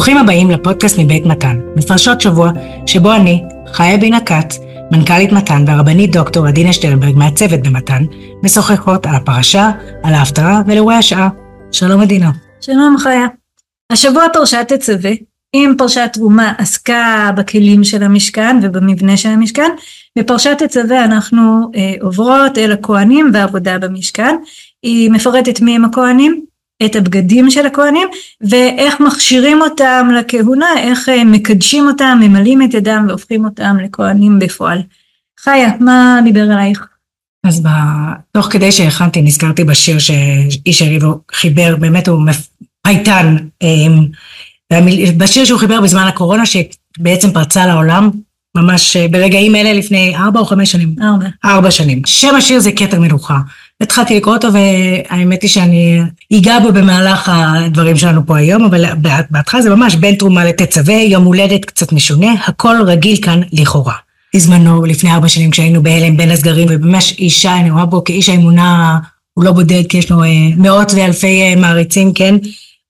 ברוכים הבאים לפודקאסט מבית מתן, מפרשות שבוע שבו אני, חיה בינה כץ, מנכ"לית מתן והרבנית דוקטור עדינה שטרנברג מהצוות במתן, משוחחות על הפרשה, על ההפטרה ולאירועי השעה. שלום עדינה. שלום חיה. השבוע פרשת תצווה, אם פרשת תרומה עסקה בכלים של המשכן ובמבנה של המשכן, בפרשת תצווה אנחנו אה, עוברות אל הכהנים ועבודה במשכן. היא מפרטת מי הם הכהנים, את הבגדים של הכהנים ואיך מכשירים אותם לכהונה, איך אה, מקדשים אותם, ממלאים את ידם והופכים אותם לכהנים בפועל. חיה, מה דיבר עלייך? אז תוך כדי שהכנתי נזכרתי בשיר שאיש הריבו חיבר, באמת הוא פייטן, אמ, בשיר שהוא חיבר בזמן הקורונה שבעצם פרצה לעולם, ממש אה, ברגעים אלה לפני ארבע או חמש שנים. ארבע. ארבע שנים. שם השיר זה כתר מלוכה. התחלתי לקרוא אותו והאמת היא שאני אגע בו במהלך הדברים שלנו פה היום, אבל בהתחלה זה ממש בין תרומה לתצווה, יום הולדת קצת משונה, הכל רגיל כאן לכאורה. בזמנו, לפני ארבע שנים כשהיינו בהלם בין הסגרים, וממש אישה, אני רואה בו כאיש האמונה, הוא לא בודד, כי יש לו אה, מאות ואלפי אה, מעריצים, כן?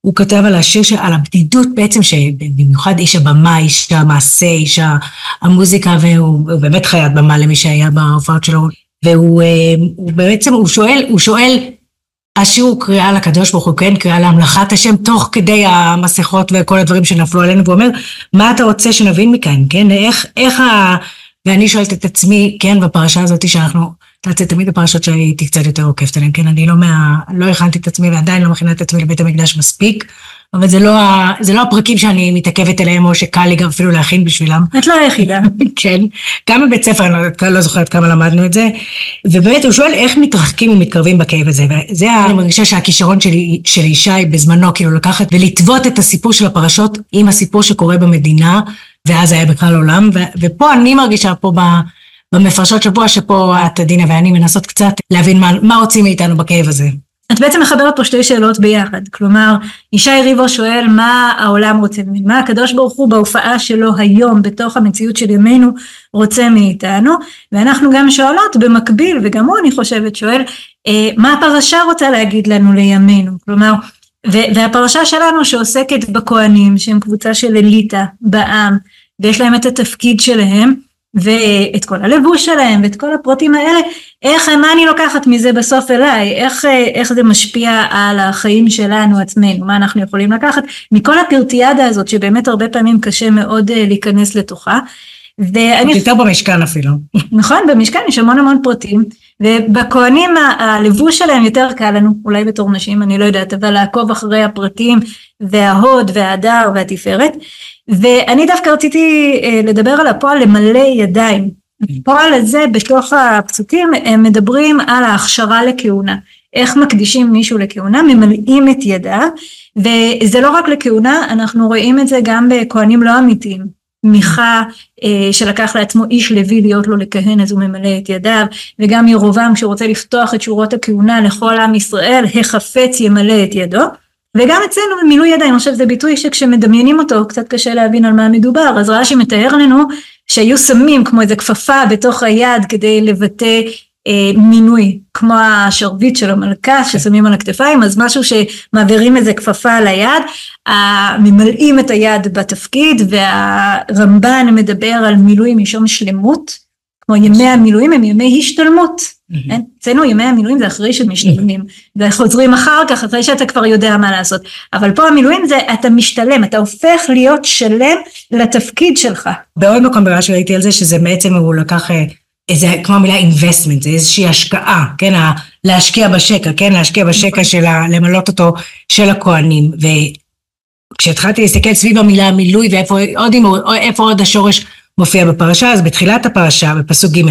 הוא כותב על השיר, על הבדידות בעצם, שבמיוחד איש הבמה, איש המעשה, איש המוזיקה, והוא באמת חיית במה למי שהיה בהופעות שלו. והוא אה, הוא בעצם, הוא שואל, הוא שואל, השיר הוא קריאה לקדוש ברוך הוא, כן, קריאה להמלכת השם, תוך כדי המסכות וכל הדברים שנפלו עלינו, והוא אומר, מה אתה רוצה שנבין מכאן, כן, איך, איך ה... ואני שואלת את עצמי, כן, בפרשה הזאת שאנחנו, את זה תמיד הפרשות שהייתי קצת יותר עוקבת עליהן, כן, אני לא מה... לא הכנתי את עצמי ועדיין לא מכינה את עצמי לבית המקדש מספיק. אבל זה לא, זה לא הפרקים שאני מתעכבת עליהם, או שקל לי גם אפילו להכין בשבילם. את לא היחידה. כן. גם בבית ספר, אני לא, לא זוכרת כמה למדנו את זה. ובאמת, הוא שואל איך מתרחקים ומתקרבים בכאב הזה. וזה, אני מרגישה שהכישרון שלי, של ישי בזמנו, כאילו לקחת ולטוות את הסיפור של הפרשות עם הסיפור שקורה במדינה, ואז היה בכלל עולם. ו, ופה אני מרגישה פה ב... במפרשות שבוע, שפה את, עדינה ואני מנסות קצת להבין מה, מה רוצים מאיתנו בכאב הזה. את בעצם מחברת פה שתי שאלות ביחד, כלומר ישי ריבו שואל מה העולם רוצה מה הקדוש ברוך הוא בהופעה שלו היום בתוך המציאות של ימינו רוצה מאיתנו, ואנחנו גם שואלות במקביל, וגם הוא אני חושבת שואל, אה, מה הפרשה רוצה להגיד לנו לימינו, כלומר, והפרשה שלנו שעוסקת בכהנים שהם קבוצה של אליטה בעם, ויש להם את התפקיד שלהם, ואת כל הלבוש שלהם ואת כל הפרטים האלה, איך, מה אני לוקחת מזה בסוף אליי, איך, איך זה משפיע על החיים שלנו עצמנו, מה אנחנו יכולים לקחת מכל הפרטיאדה הזאת שבאמת הרבה פעמים קשה מאוד אה, להיכנס לתוכה. ואני... יותר במשכן אפילו. נכון, במשכן יש המון המון פרטים, ובכהנים הלבוש שלהם יותר קל לנו, אולי בתור נשים, אני לא יודעת, אבל לעקוב אחרי הפרטים וההוד וההדר והתפארת. ואני דווקא רציתי אה, לדבר על הפועל למלא ידיים. הפועל הזה בתוך הפסוקים הם מדברים על ההכשרה לכהונה. איך מקדישים מישהו לכהונה, ממלאים את ידיו, וזה לא רק לכהונה, אנחנו רואים את זה גם בכהנים לא אמיתיים. מיכה אה, שלקח לעצמו איש לוי להיות לו לכהן אז הוא ממלא את ידיו וגם ירובעם כשהוא רוצה לפתוח את שורות הכהונה לכל עם ישראל החפץ ימלא את ידו. וגם אצלנו במילוי ידיים, עכשיו זה ביטוי שכשמדמיינים אותו קצת קשה להבין על מה מדובר, אז רש"י מתאר לנו שהיו שמים כמו איזה כפפה בתוך היד כדי לבטא מינוי, כמו השרביט של המלכה ששמים על הכתפיים, אז משהו שמעבירים איזה כפפה על היד, ממלאים את היד בתפקיד והרמב"ן מדבר על מילוי משום שלמות, כמו ימי המילואים הם ימי השתלמות. כן? אצלנו ימי המילואים זה אחרי שמשתלמים, וחוזרים אחר כך, אחרי שאתה כבר יודע מה לעשות. אבל פה המילואים זה אתה משתלם, אתה הופך להיות שלם לתפקיד שלך. בעוד מקום במה שראיתי על זה, שזה בעצם הוא לקח איזה, כמו המילה investment, זה איזושהי השקעה, כן? להשקיע בשקע, כן? להשקיע בשקע של ה... למלות אותו של הכוהנים. וכשהתחלתי להסתכל סביב המילה מילוי ואיפה עוד, איפה עוד השורש מופיע בפרשה, אז בתחילת הפרשה, בפסוק ג',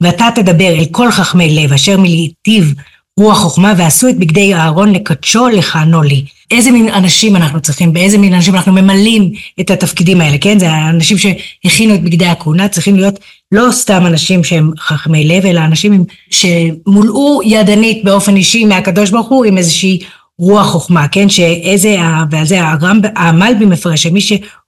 ואתה תדבר אל כל חכמי לב, אשר מלהיטיב רוח חוכמה, ועשו את בגדי אהרון לקדשו לכהנו לי. איזה מין אנשים אנחנו צריכים, באיזה מין אנשים אנחנו ממלאים את התפקידים האלה, כן? זה האנשים שהכינו את בגדי הכהונה, צריכים להיות לא סתם אנשים שהם חכמי לב, אלא אנשים שמולאו ידנית באופן אישי מהקדוש ברוך הוא עם איזושהי רוח חוכמה, כן? שאיזה, ועל זה המלבי מפרש, שמי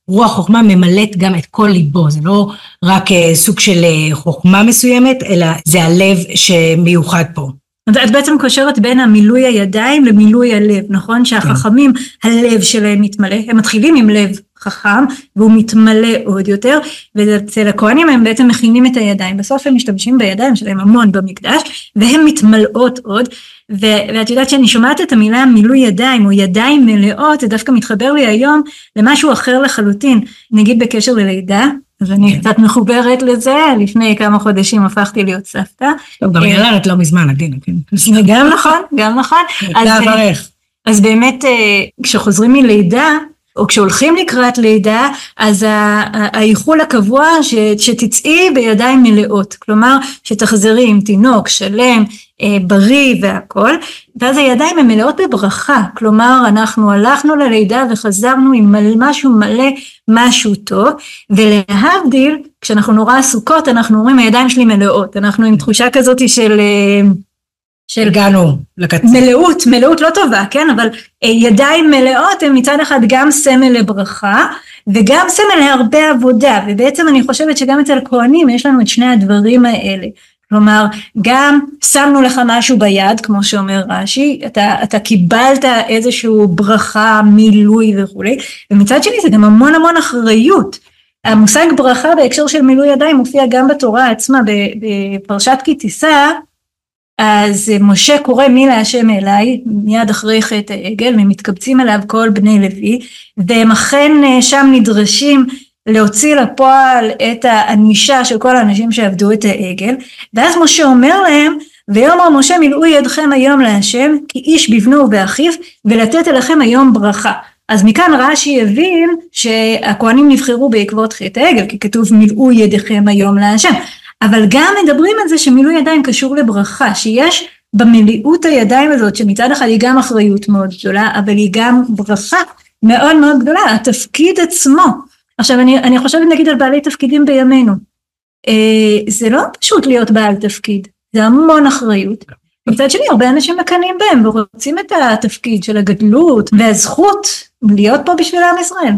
רוח חוכמה ממלאת גם את כל ליבו, זה לא רק אה, סוג של אה, חוכמה מסוימת, אלא זה הלב שמיוחד פה. את בעצם קושרת בין המילוי הידיים למילוי הלב, נכון? שהחכמים, הלב שלהם מתמלא, הם מתחילים עם לב חכם והוא מתמלא עוד יותר ואצל הכהנים הם בעצם מכינים את הידיים. בסוף הם משתמשים בידיים שלהם המון במקדש והם מתמלאות עוד. ואת יודעת שאני שומעת את המילה מילוי ידיים או ידיים מלאות זה דווקא מתחבר לי היום למשהו אחר לחלוטין. נגיד בקשר ללידה אז אני. קצת מחוברת לזה, לפני כמה חודשים הפכתי להיות סבתא. טוב, גם ילדת לא מזמן, עדינה, כן. גם נכון, גם נכון. אז באמת כשחוזרים מלידה, או כשהולכים לקראת לידה, אז האיחול הקבוע ש, שתצאי בידיים מלאות, כלומר שתחזרי עם תינוק שלם, בריא והכל, ואז הידיים הן מלאות בברכה, כלומר אנחנו הלכנו ללידה וחזרנו עם משהו מלא, משהו טוב, ולהבדיל, כשאנחנו נורא עסוקות אנחנו אומרים הידיים שלי מלאות, אנחנו עם תחושה כזאת של של הגענו לקצה. מלאות, מלאות לא טובה, כן, אבל ידיים מלאות הם מצד אחד גם סמל לברכה וגם סמל להרבה עבודה, ובעצם אני חושבת שגם אצל כהנים יש לנו את שני הדברים האלה. כלומר, גם שמנו לך משהו ביד, כמו שאומר רש"י, אתה, אתה קיבלת איזושהי ברכה, מילוי וכולי, ומצד שני זה גם המון המון אחריות. המושג ברכה בהקשר של מילוי ידיים מופיע גם בתורה עצמה, בפרשת כי תישא, אז משה קורא מי להשם אליי, מיד אחרי חטא העגל, ומתקבצים אליו כל בני לוי, והם אכן שם נדרשים להוציא לפועל את הענישה של כל האנשים שעבדו את העגל, ואז משה אומר להם, ויאמר משה מילאו ידכם היום להשם, כי איש בבנו ובאחיו, ולתת אליכם היום ברכה. אז מכאן רש"י הבין שהכהנים נבחרו בעקבות חטא העגל, כי כתוב מילאו ידיכם היום להשם. אבל גם מדברים על זה שמילוי ידיים קשור לברכה, שיש במילאות הידיים הזאת, שמצד אחד היא גם אחריות מאוד גדולה, אבל היא גם ברכה מאוד מאוד גדולה, התפקיד עצמו. עכשיו אני, אני חושבת נגיד על בעלי תפקידים בימינו, אה, זה לא פשוט להיות בעל תפקיד, זה המון אחריות. מצד שני הרבה אנשים מקנאים בהם ורוצים את התפקיד של הגדלות והזכות להיות פה בשביל עם ישראל.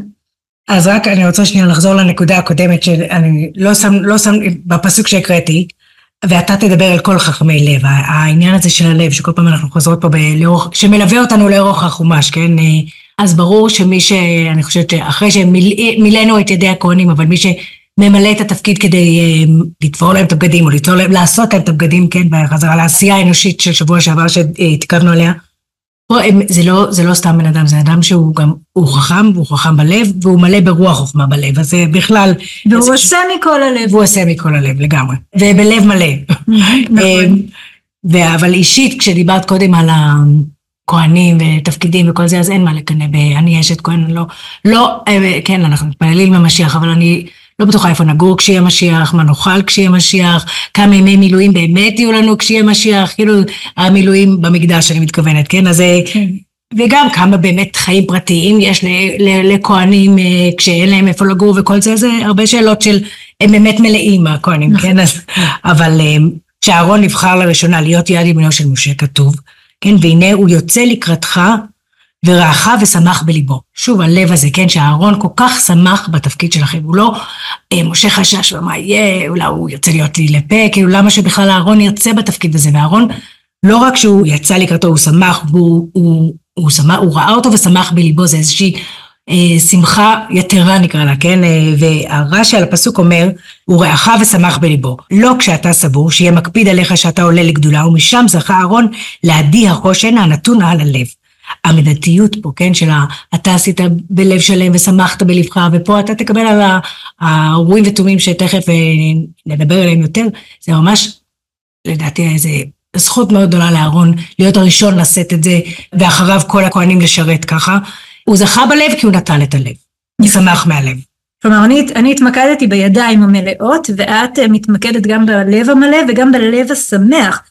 אז רק אני רוצה שנייה לחזור לנקודה הקודמת שאני לא שם, לא שם, בפסוק שהקראתי, ואתה תדבר על כל חכמי לב, העניין הזה של הלב, שכל פעם אנחנו חוזרות פה לאורך, שמלווה אותנו לאורך החומש, כן? אז ברור שמי ש... אני חושבת שאחרי שמילאנו את ידי הכהנים, אבל מי שממלא את התפקיד כדי לתפור להם את הבגדים, או להם, לעשות להם את הבגדים, כן? בחזרה לעשייה האנושית של שבוע שעבר שהתקרבנו עליה, זה לא, זה לא סתם בן אדם, זה אדם שהוא גם, הוא חכם, והוא חכם בלב, והוא מלא ברוח חוכמה בלב, אז זה בכלל... והוא זה עושה ש... מכל הלב. והוא עושה מכל הלב, לגמרי. ובלב מלא. נכון. אבל אישית, כשדיברת קודם על הכהנים ותפקידים וכל זה, אז אין מה לקנא ב... אני אשת כהן, לא, לא, כן, אנחנו מתפללים במשיח, אבל אני לא בטוחה איפה נגור כשיהיה משיח, מה נאכל כשיהיה משיח, כמה ימי מילואים באמת יהיו לנו כשיהיה משיח, כאילו המילואים במקדש אני מתכוונת, כן? אז כן. וגם כמה באמת חיים פרטיים יש לכהנים כשאין להם איפה לגור וכל זה, זה הרבה שאלות של, הם באמת מלאים הכהנים, כן? אז, אבל כשאהרון נבחר לראשונה להיות יד ימינו של משה כתוב, כן? והנה הוא יוצא לקראתך ורעך ושמח בליבו. שוב, הלב הזה, כן, שאהרון כל כך שמח בתפקיד שלכם, הוא לא אה, משה חשש ומה יהיה, אולי הוא יוצא להיות לי לפה, כאילו למה שבכלל אהרון ירצה בתפקיד הזה, ואהרון, לא רק שהוא יצא לקראתו, הוא שמח, הוא, הוא, הוא, שמח, הוא ראה אותו ושמח בליבו, זה איזושהי אה, שמחה יתרה נקרא לה, כן, אה, והרש"י על הפסוק אומר, הוא רעך ושמח בליבו, לא כשאתה סבור, שיהיה מקפיד עליך שאתה עולה לגדולה, ומשם זכה אהרון להדיח חושן הנתון על הלב. המידתיות פה, כן, של אתה עשית בלב שלם ושמחת בלבך, ופה אתה תקבל על האורים ותומים שתכף נדבר עליהם יותר, זה ממש, לדעתי, איזה זכות מאוד גדולה לאהרון להיות הראשון לשאת את זה, ואחריו כל הכהנים לשרת ככה. הוא זכה בלב כי הוא נטל את הלב, הוא שמח מהלב. כלומר, אני, אני התמקדתי בידיים המלאות, ואת מתמקדת גם בלב המלא וגם בלב השמח.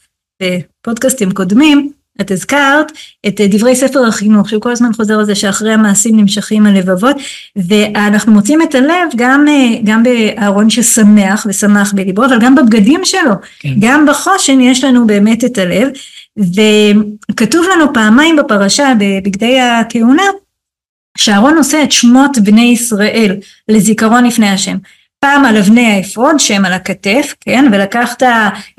בפודקאסטים קודמים, את הזכרת את דברי ספר החינוך, שהוא כל הזמן חוזר על זה שאחרי המעשים נמשכים הלבבות, ואנחנו מוצאים את הלב גם, גם באהרון ששמח ושמח בליבו, אבל גם בבגדים שלו, כן. גם בחושן יש לנו באמת את הלב, וכתוב לנו פעמיים בפרשה בבגדי הכהונה, שאהרון עושה את שמות בני ישראל לזיכרון לפני השם. פעם על אבני האפוד שהם על הכתף, כן, ולקחת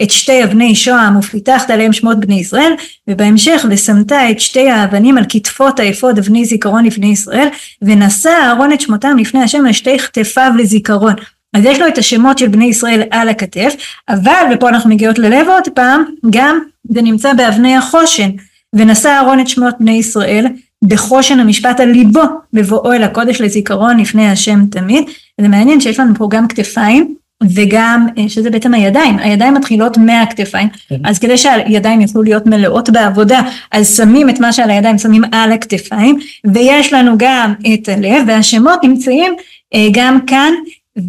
את שתי אבני שוהם ופיתחת עליהם שמות בני ישראל, ובהמשך ושמת את שתי האבנים על כתפות האפוד אבני זיכרון לפני ישראל, ונשא אהרון את שמותם לפני השם על שתי כתפיו לזיכרון. אז יש לו את השמות של בני ישראל על הכתף, אבל, ופה אנחנו מגיעות ללב עוד פעם, גם זה נמצא באבני החושן, ונשא אהרון את שמות בני ישראל בחושן המשפט על ליבו בבואו אל הקודש לזיכרון לפני השם תמיד. זה מעניין שיש לנו פה גם כתפיים וגם אה, שזה בעצם הידיים, הידיים מתחילות מהכתפיים, כן. אז כדי שהידיים יוכלו להיות מלאות בעבודה, אז שמים את מה שעל הידיים, שמים על הכתפיים, ויש לנו גם את הלב, והשמות נמצאים אה, גם כאן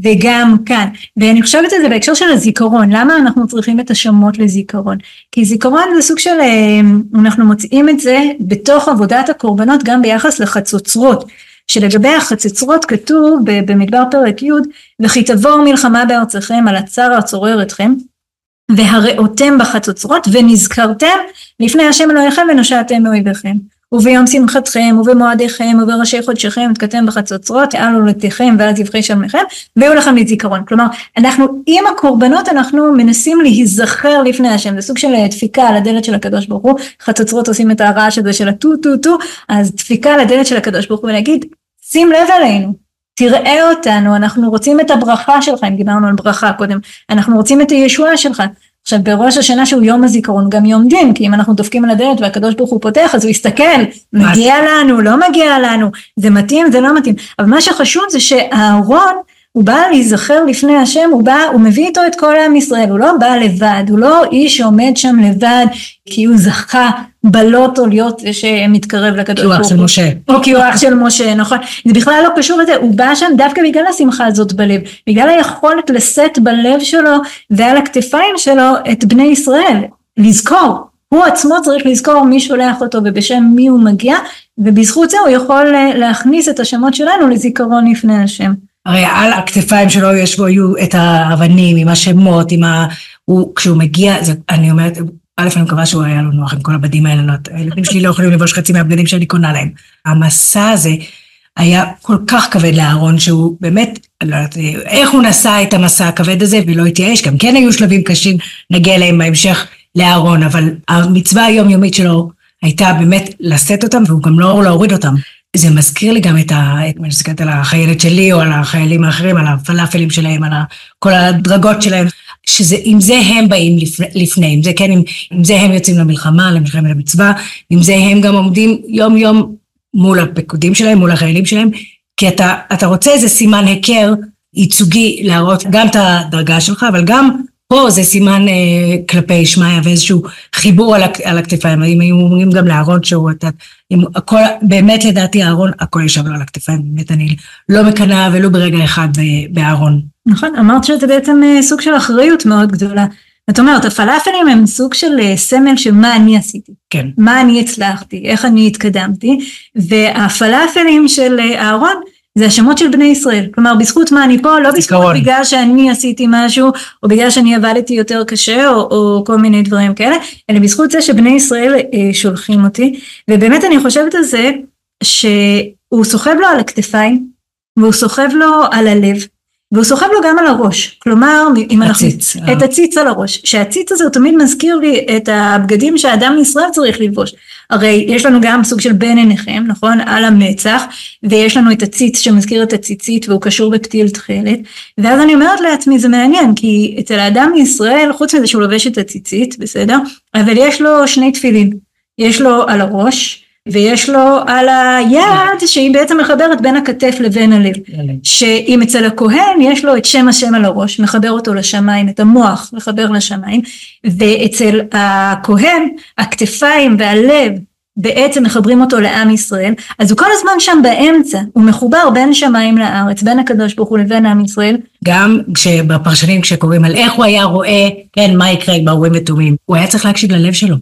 וגם כאן. ואני חושבת על זה בהקשר של הזיכרון, למה אנחנו צריכים את השמות לזיכרון? כי זיכרון זה סוג של, אה, אנחנו מוצאים את זה בתוך עבודת הקורבנות גם ביחס לחצוצרות. שלגבי החצוצרות כתוב במדבר פרק י' וכי תבואו מלחמה בארצכם על הצר הצורר אתכם והראותם בחצוצרות ונזכרתם לפני השם אלוהיכם ונושעתם מאויביכם וביום שמחתכם ובמועדיכם ובראשי חודשיכם התקתם בחצוצרות על עולתיכם ועל זבחי שלמיכם ויהיו לכם לזיכרון. כלומר אנחנו עם הקורבנות אנחנו מנסים להיזכר לפני השם. זה סוג של אה, דפיקה על הדלת של הקדוש ברוך הוא. חצוצרות עושים את הרעש הזה של הטו טו טו. אז דפיקה על הדלת של הקדוש ברוך הוא ולהגיד שים לב עלינו תראה אותנו אנחנו רוצים את הברכה שלך. אם דיברנו על ברכה קודם אנחנו רוצים את הישועה שלך עכשיו בראש השנה שהוא יום הזיכרון גם יום דין כי אם אנחנו דופקים על הדלת והקדוש ברוך הוא פותח אז הוא יסתכל מגיע לנו לא מגיע לנו זה מתאים זה לא מתאים. אבל מה שחשוב זה שאהרון הוא בא להיזכר לפני השם, הוא בא, הוא מביא איתו את כל עם ישראל, הוא לא בא לבד, הוא לא איש שעומד שם לבד כי הוא זכה בלוטו להיות זה שמתקרב לקדוש ברוך הוא. כי הוא אח של משה. או כי הוא אח של משה, נכון. זה בכלל לא קשור לזה, הוא בא שם דווקא בגלל השמחה הזאת בלב, בגלל היכולת לשאת בלב שלו ועל הכתפיים שלו את בני ישראל, לזכור. הוא עצמו צריך לזכור מי שולח אותו ובשם מי הוא מגיע, ובזכות זה הוא יכול אה, להכניס את השמות שלנו לזיכרון לפני השם. הרי על הכתפיים שלו יש בו, היו את האבנים עם השמות, עם ה... הוא, כשהוא מגיע, זה, אני אומרת, א', אני מקווה שהוא היה לו נוח עם כל הבדים האלה, לא, הילדים שלי לא יכולים לבוש חצי מהבגדים שאני קונה להם. המסע הזה היה כל כך כבד לאהרון, שהוא באמת, אני לא יודעת איך הוא נשא את המסע הכבד הזה ולא התייאש, גם כן היו שלבים קשים, נגיע אליהם בהמשך לאהרון, אבל המצווה היומיומית שלו הייתה באמת לשאת אותם, והוא גם לא להוריד אותם. זה מזכיר לי גם את ה... אם אני מסתכלת על החיילת שלי או על החיילים האחרים, על הפלאפלים שלהם, על כל הדרגות שלהם, שזה, עם זה הם באים לפני, לפני עם זה כן, עם, עם זה הם יוצאים למלחמה, למלחמת המצווה, עם זה הם גם עומדים יום יום מול הפקודים שלהם, מול החיילים שלהם, כי אתה, אתה רוצה איזה סימן היכר ייצוגי להראות גם את הדרגה שלך, אבל גם פה זה סימן אה, כלפי שמעיה ואיזשהו חיבור על, על הכתפיים, אם היו אומרים גם לאהרון שהוא, אתה, אם הכל, באמת לדעתי אהרון, הכל ישב לו על הכתפיים, באמת אני לא מקנאה ולו ברגע אחד באהרון. נכון, אמרת שזה בעצם אה, סוג של אחריות מאוד גדולה. את אומרת, הפלאפלים הם סוג של אה, סמל של מה אני עשיתי. כן. מה אני הצלחתי, איך אני התקדמתי, והפלאפלים של אה, אהרון זה השמות של בני ישראל, כלומר בזכות מה אני פה, לא בזכות בגלל שאני עשיתי משהו, או בגלל שאני עבדתי יותר קשה, או, או כל מיני דברים כאלה, אלא בזכות זה שבני ישראל אה, שולחים אותי, ובאמת אני חושבת על זה, שהוא סוחב לו על הכתפיים, והוא סוחב לו על הלב, והוא סוחב לו גם על הראש, כלומר, אם אנחנו... הציץ. את הציץ על הראש, שהציץ הזה הוא תמיד מזכיר לי את הבגדים שהאדם מישראל צריך ללבוש. הרי יש לנו גם סוג של בין עיניכם, נכון? על המצח, ויש לנו את הציץ שמזכיר את הציצית והוא קשור בפתיל תכלת, ואז אני אומרת לעצמי זה מעניין, כי אצל האדם מישראל, חוץ מזה שהוא לובש את הציצית, בסדר? אבל יש לו שני תפילין, יש לו על הראש, ויש לו על היד שהיא בעצם מחברת בין הכתף לבין הלב. שאם אצל הכהן יש לו את שם השם על הראש, מחבר אותו לשמיים, את המוח מחבר לשמיים, ואצל הכהן הכתפיים והלב בעצם מחברים אותו לעם ישראל, אז הוא כל הזמן שם באמצע, הוא מחובר בין שמיים לארץ, בין הקדוש ברוך הוא לבין עם ישראל. גם כשבפרשנים כשקוראים על איך הוא היה רואה, כן, מה יקרה עם האורים ותומים, הוא היה צריך להקשיב ללב שלו.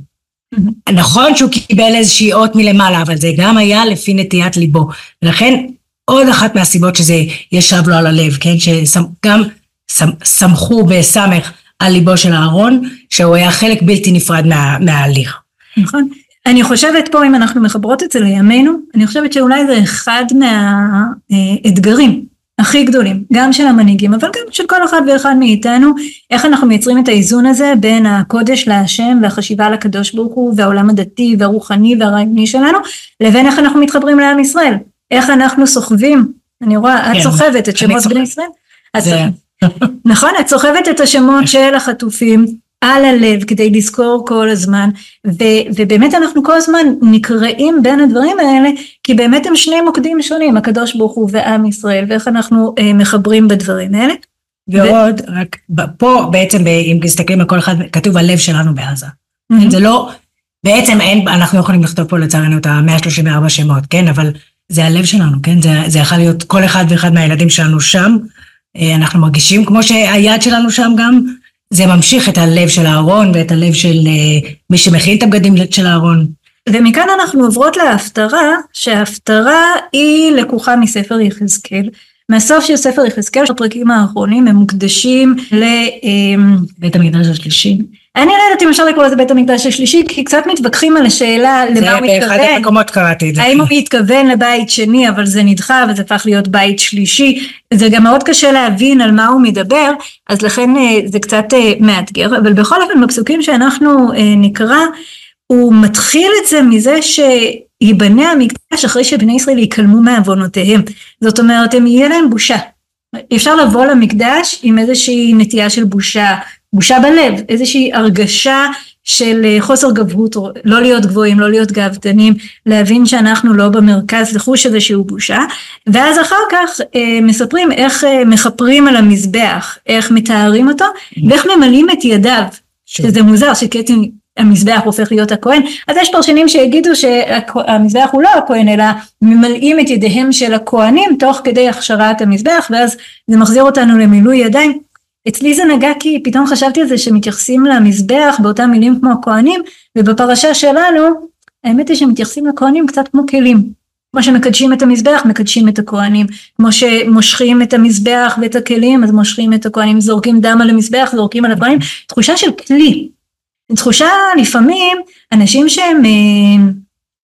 נכון שהוא קיבל איזושהי אות מלמעלה, אבל זה גם היה לפי נטיית ליבו. ולכן עוד אחת מהסיבות שזה ישב לו על הלב, כן? שגם סמכו בסמך על ליבו של אהרון, שהוא היה חלק בלתי נפרד מה, מההליך. נכון. אני חושבת פה, אם אנחנו מחברות את זה לימינו, אני חושבת שאולי זה אחד מהאתגרים הכי גדולים, גם של המנהיגים, אבל גם של כל אחד ואחד מאיתנו, איך אנחנו מייצרים את האיזון הזה בין הקודש להשם והחשיבה על הקדוש ברוך הוא והעולם הדתי והרוחני והרעיוני שלנו, לבין איך אנחנו מתחברים לעם ישראל, איך אנחנו סוחבים, אני רואה, את כן, סוחבת את שמות. בני ישראל, את זה- נכון, את סוחבת את השמות של החטופים על הלב כדי לזכור כל הזמן, ו- ובאמת אנחנו כל הזמן נקראים בין הדברים האלה, כי באמת הם שני מוקדים שונים, הקדוש ברוך הוא ועם ישראל, ואיך אנחנו אה, מחברים בדברים האלה. ועוד, רק ב- פה בעצם, אם מסתכלים על כל אחד, כתוב הלב שלנו בעזה. זה לא, בעצם אין, אנחנו יכולים לכתוב פה לצערנו את ה-134 שמות, כן? אבל זה הלב שלנו, כן? זה, זה יכול להיות כל אחד ואחד מהילדים שלנו שם. אה, אנחנו מרגישים כמו שהיד שלנו שם גם, זה ממשיך את הלב של אהרון ואת הלב של אה, מי שמכין את הבגדים של אהרון. ומכאן אנחנו עוברות להפטרה, שההפטרה היא לקוחה מספר יחזקאל. מהסוף של ספר יחזקאל, הפרקים האחרונים הם מוקדשים ל... אמ, בית המקדש השלישי. אני לא יודעת אם אפשר לקרוא לזה בית המקדש השלישי, כי קצת מתווכחים על השאלה למה הוא באחד מתכוון. המקומות קראתי את זה. האם הוא מתכוון לבית שני, אבל זה נדחה וזה הפך להיות בית שלישי. זה גם מאוד קשה להבין על מה הוא מדבר, אז לכן אה, זה קצת אה, מאתגר. אבל בכל אופן, בפסוקים שאנחנו אה, נקרא, הוא מתחיל את זה מזה שיבנה המקדש אחרי שבני ישראל ייכלמו מעוונותיהם. זאת אומרת, הם יהיה להם בושה. אפשר לבוא למקדש עם איזושהי נטייה של בושה, בושה בלב, איזושהי הרגשה של אה, חוסר גבהות, לא להיות גבוהים, לא להיות גאוותנים, להבין שאנחנו לא במרכז, לחוש איזשהו בושה, ואז אחר כך אה, מספרים איך אה, מכפרים על המזבח, איך מתארים אותו, ואיך ממלאים את ידיו, שוב. שזה מוזר שקטין המזבח הופך להיות הכהן, אז יש פרשנים שיגידו שהמזבח הוא לא הכהן אלא ממלאים את ידיהם של הכהנים תוך כדי הכשרת המזבח ואז זה מחזיר אותנו למילוי ידיים. אצלי זה נגע כי פתאום חשבתי על זה שמתייחסים למזבח באותם מילים כמו הכהנים ובפרשה שלנו האמת היא שמתייחסים לכהנים קצת כמו כלים. כמו שמקדשים את המזבח מקדשים את הכהנים. כמו שמושכים את המזבח ואת הכלים אז מושכים את הכהנים. זורקים דם על המזבח זורקים על הכהנים. תחושה של כלי. תחושה לפעמים אנשים שהם אה,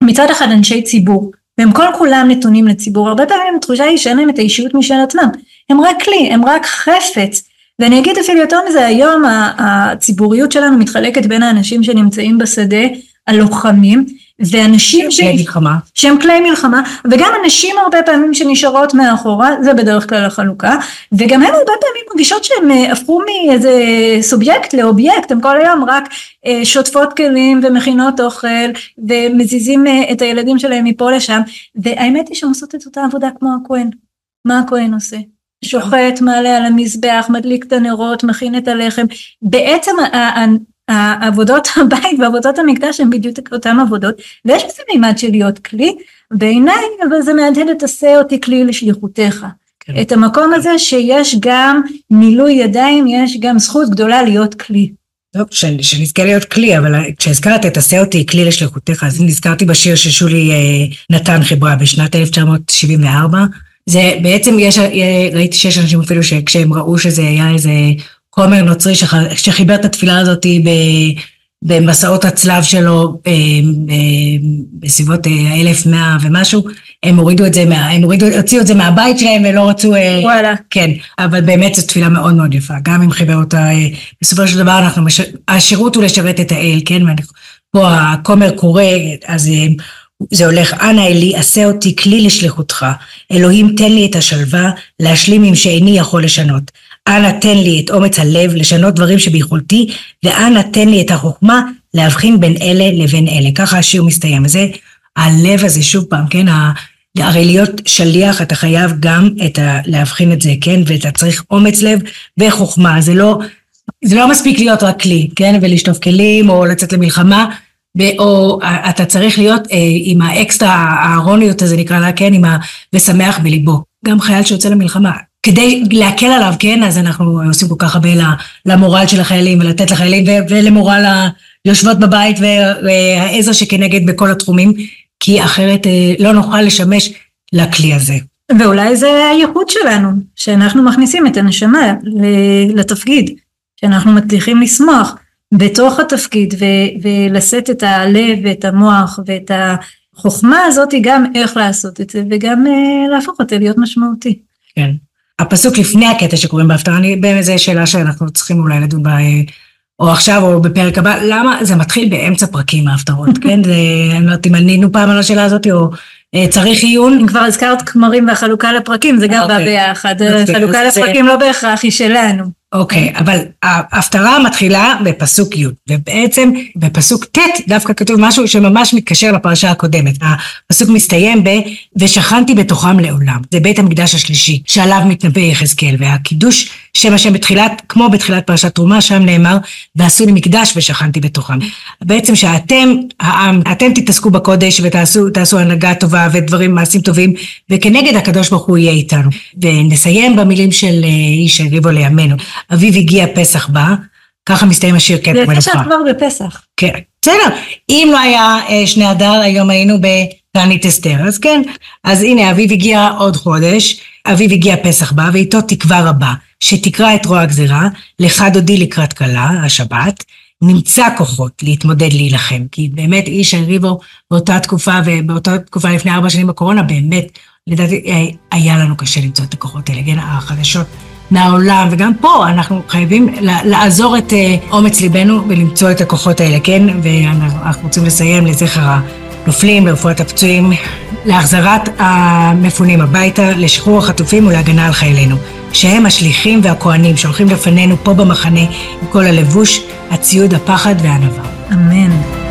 מצד אחד אנשי ציבור והם כל כולם נתונים לציבור הרבה פעמים התחושה היא שאין להם את האישיות משל עצמם. הם רק כלי הם רק חפץ ואני אגיד אפילו יותר מזה היום הציבוריות שלנו מתחלקת בין האנשים שנמצאים בשדה הלוחמים ואנשים ש... כלי מלחמה. שהם כלי מלחמה וגם הנשים הרבה פעמים שנשארות מאחורה זה בדרך כלל החלוקה וגם הן הרבה פעמים מרגישות שהן אה, הפכו מאיזה סובייקט לאובייקט הם כל היום רק אה, שוטפות כלים ומכינות אוכל ומזיזים אה, את הילדים שלהם מפה לשם והאמת היא שהן עושות את אותה עבודה כמו הכהן מה הכהן עושה? שוחט מעלה על המזבח מדליק את הנרות מכין את הלחם בעצם ה- ה- ה- עבודות הבית ועבודות המקדש הן בדיוק אותן עבודות ויש בזה מימד של להיות כלי בעיניי אבל זה מהדהד את עשה אותי כלי לשליחותך כן. את המקום הזה שיש גם מילוי ידיים יש גם זכות גדולה להיות כלי טוב, שנזכה להיות כלי, אבל כשהזכרת את עשה אותי כלי לשליחותך, אז נזכרתי בשיר ששולי אה, נתן חיברה בשנת 1974. זה בעצם, יש, אה, ראיתי שיש אנשים אפילו שכשהם ראו שזה היה איזה כומר נוצרי שח, שחיבר את התפילה הזאת ב, במסעות הצלב שלו אה, אה, בסביבות אה, 1100 ומשהו, הם הורידו את זה, מה, הם הורידו, הוציאו את זה מהבית שלהם ולא רצו... וואלה כן, אבל באמת זו תפילה מאוד מאוד יפה, גם אם חיבר אותה, בסופו של דבר אנחנו. השירות הוא לשרת את האל, כן, פה הכומר קורא, אז זה הולך, אנא אלי, עשה אותי כלי לשליחותך, אלוהים תן לי את השלווה, להשלים עם שאיני יכול לשנות. אנא תן לי את אומץ הלב, לשנות דברים שביכולתי, ואנא תן לי את החוכמה, להבחין בין אלה לבין אלה. ככה השיר מסתיים, וזה הלב הזה, שוב פעם, כן. הרי להיות שליח אתה חייב גם את ה, להבחין את זה, כן? ואתה צריך אומץ לב וחוכמה, זה לא, זה לא מספיק להיות רק כלי, כן? ולשטוף כלים או לצאת למלחמה, או אתה צריך להיות אה, עם האקסטרה האירוניות הזה נקרא לה, כן? עם ה... ושמח בליבו. גם חייל שיוצא למלחמה. כדי להקל עליו, כן? אז אנחנו עושים כל כך הרבה למורל של החיילים ולתת לחיילים ולמורל היושבות בבית והעזר שכנגד בכל התחומים. כי אחרת אה, לא נוכל לשמש לכלי הזה. ואולי זה הייחוד שלנו, שאנחנו מכניסים את הנשמה לתפקיד, שאנחנו מצליחים לשמוח בתוך התפקיד ו- ולשאת את הלב ואת המוח ואת החוכמה הזאת גם איך לעשות את זה וגם uh, להפוך את זה להיות משמעותי. כן. הפסוק לפני הקטע שקוראים בהפטרה, אני באמת זו שאלה שאנחנו צריכים אולי לדון בה, או עכשיו או בפרק הבא, למה זה מתחיל באמצע פרקים ההפטרות, כן? זה, אני לא יודעת אם ענינו פעם על השאלה הזאת, או אה, צריך עיון. אם כבר הזכרת כמרים והחלוקה לפרקים, זה גם בא אוקיי. ביחד. אוקיי, חלוקה לפרקים לא בהכרח היא שלנו. אוקיי, אבל ההפטרה מתחילה בפסוק י', ובעצם בפסוק ט' דווקא כתוב משהו שממש מתקשר לפרשה הקודמת. הפסוק מסתיים ב "ושכנתי בתוכם לעולם". זה בית המקדש השלישי, שעליו מתנבא יחזקאל, והקידוש שם השם בתחילת, כמו בתחילת פרשת תרומה, שם נאמר "ועשו לי מקדש ושכנתי בתוכם". בעצם שאתם, העם, אתם תתעסקו בקודש ותעשו תעשו הנהגה טובה ודברים, מעשים טובים, וכנגד הקדוש ברוך הוא יהיה איתנו. ונסיים במילים של אה, איש הריבו לימינו. אביב הגיע פסח בא, ככה מסתיים השיר זה קטע יפה מלוכה. שאת כבר בפסח. כן, בסדר. אם לא היה אה, שני אדר, היום היינו בתענית אסתר. אז כן, אז הנה, אביב הגיע עוד חודש, אביב הגיע פסח בא, ואיתו תקווה רבה, שתקרא את רוע הגזירה, לך דודי לקראת כלה, השבת, נמצא כוחות להתמודד להילחם. כי באמת איש הריבו באותה תקופה, ובאותה תקופה לפני ארבע שנים בקורונה, באמת, לדעתי, אה, היה לנו קשה למצוא את הכוחות האלה, כן, החדשות. מהעולם, וגם פה אנחנו חייבים לעזור את אה, אומץ ליבנו ולמצוא את הכוחות האלה, כן? ואנחנו רוצים לסיים לזכר הנופלים, לרפואת הפצועים, להחזרת המפונים הביתה, לשחרור החטופים ולהגנה על חיילינו, שהם השליחים והכוהנים שהולכים לפנינו פה במחנה עם כל הלבוש, הציוד, הפחד והענווה. אמן.